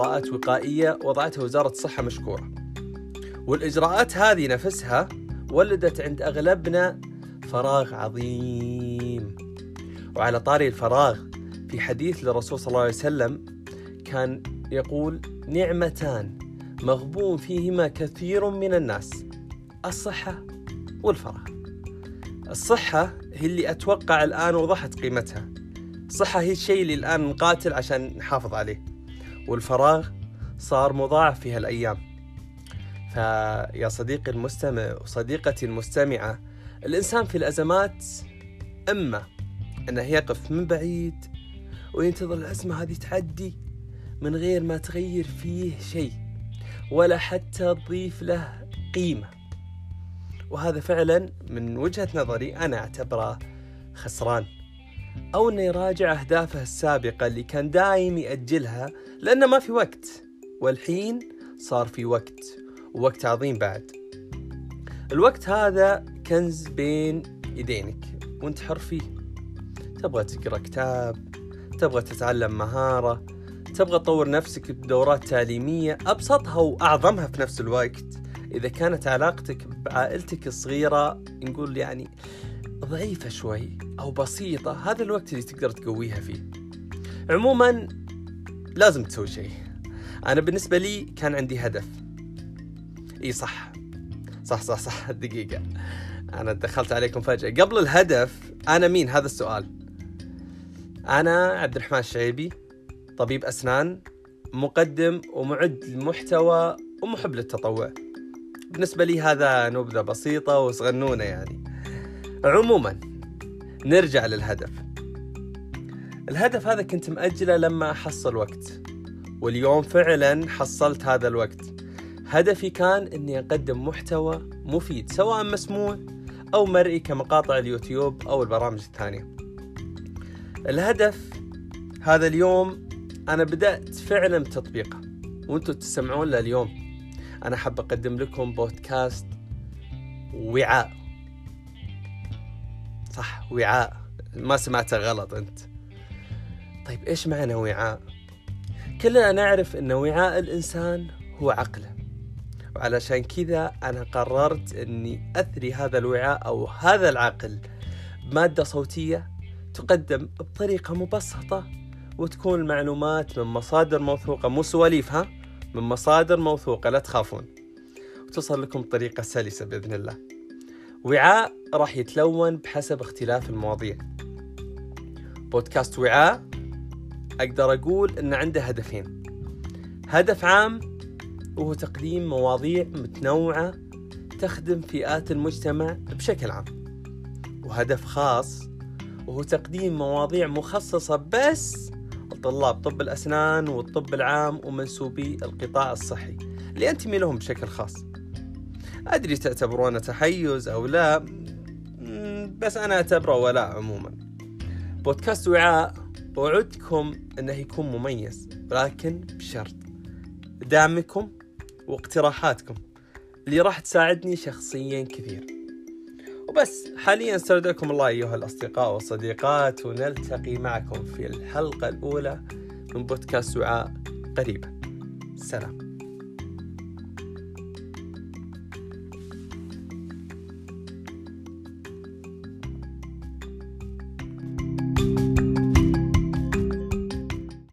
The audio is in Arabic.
إجراءات وقائية وضعتها وزارة الصحة مشكورة. والإجراءات هذه نفسها ولدت عند أغلبنا فراغ عظيم. وعلى طاري الفراغ في حديث للرسول صلى الله عليه وسلم كان يقول نعمتان مغبون فيهما كثير من الناس الصحة والفراغ. الصحة هي اللي أتوقع الآن وضحت قيمتها. الصحة هي الشيء اللي الآن نقاتل عشان نحافظ عليه. والفراغ صار مضاعف في هالأيام. فيا صديقي المستمع وصديقتي المستمعة الإنسان في الأزمات إما أنه يقف من بعيد وينتظر الأزمة هذه تعدي من غير ما تغير فيه شيء ولا حتى تضيف له قيمة. وهذا فعلا من وجهة نظري أنا أعتبره خسران. أو أنه يراجع أهدافه السابقة اللي كان دايم يأجلها لأنه ما في وقت. والحين صار في وقت ووقت عظيم بعد. الوقت هذا كنز بين يدينك وأنت حر فيه. تبغى تقرأ كتاب تبغى تتعلم مهارة تبغى تطور نفسك بدورات تعليمية أبسطها وأعظمها في نفس الوقت. إذا كانت علاقتك بعائلتك الصغيرة نقول يعني ضعيفة شوي أو بسيطة هذا الوقت اللي تقدر تقويها فيه. عموما لازم تسوي شيء. أنا بالنسبة لي كان عندي هدف. إي صح. صح صح صح. دقيقة. أنا دخلت عليكم فجأة. قبل الهدف أنا مين؟ هذا السؤال. أنا عبد الرحمن الشعيبي طبيب أسنان مقدم ومعد المحتوى ومحب للتطوع. بالنسبة لي هذا نبذة بسيطة وصغنونة يعني. عموما نرجع للهدف. الهدف هذا كنت مأجله لما أحصل وقت واليوم فعلا حصلت هذا الوقت. هدفي كان أني أقدم محتوى مفيد سواء مسموع أو مرئي كمقاطع اليوتيوب أو البرامج الثانية. الهدف هذا اليوم أنا بدأت فعلا بتطبيقه وأنتم تسمعون له اليوم. أنا حاب أقدم لكم بودكاست وعاء. صح وعاء. ما سمعته غلط أنت. طيب إيش معنى وعاء؟ كلنا نعرف أن وعاء الإنسان هو عقله. وعلشان كذا أنا قررت أني أثري هذا الوعاء أو هذا العقل بمادة صوتية تقدم بطريقة مبسطة وتكون المعلومات من مصادر موثوقة مو سواليف ها؟ من مصادر موثوقة لا تخافون. وتصل لكم بطريقة سلسة بإذن الله. وعاء راح يتلون بحسب اختلاف المواضيع. بودكاست وعاء أقدر أقول أن عنده هدفين. هدف عام وهو تقديم مواضيع متنوعة تخدم فئات المجتمع بشكل عام. وهدف خاص وهو تقديم مواضيع مخصصة بس لطلاب طب الأسنان والطب العام ومنسوبي القطاع الصحي اللي أنتمي لهم بشكل خاص. أدري تعتبرونه تحيز أو لا بس أنا أعتبره ولاء عموما. بودكاست وعاء وعدكم أنه يكون مميز لكن بشرط. دعمكم واقتراحاتكم اللي راح تساعدني شخصيا كثير. وبس. حاليا استودعكم الله أيها الأصدقاء والصديقات ونلتقي معكم في الحلقة الأولى من بودكاست وعاء قريبا. سلام.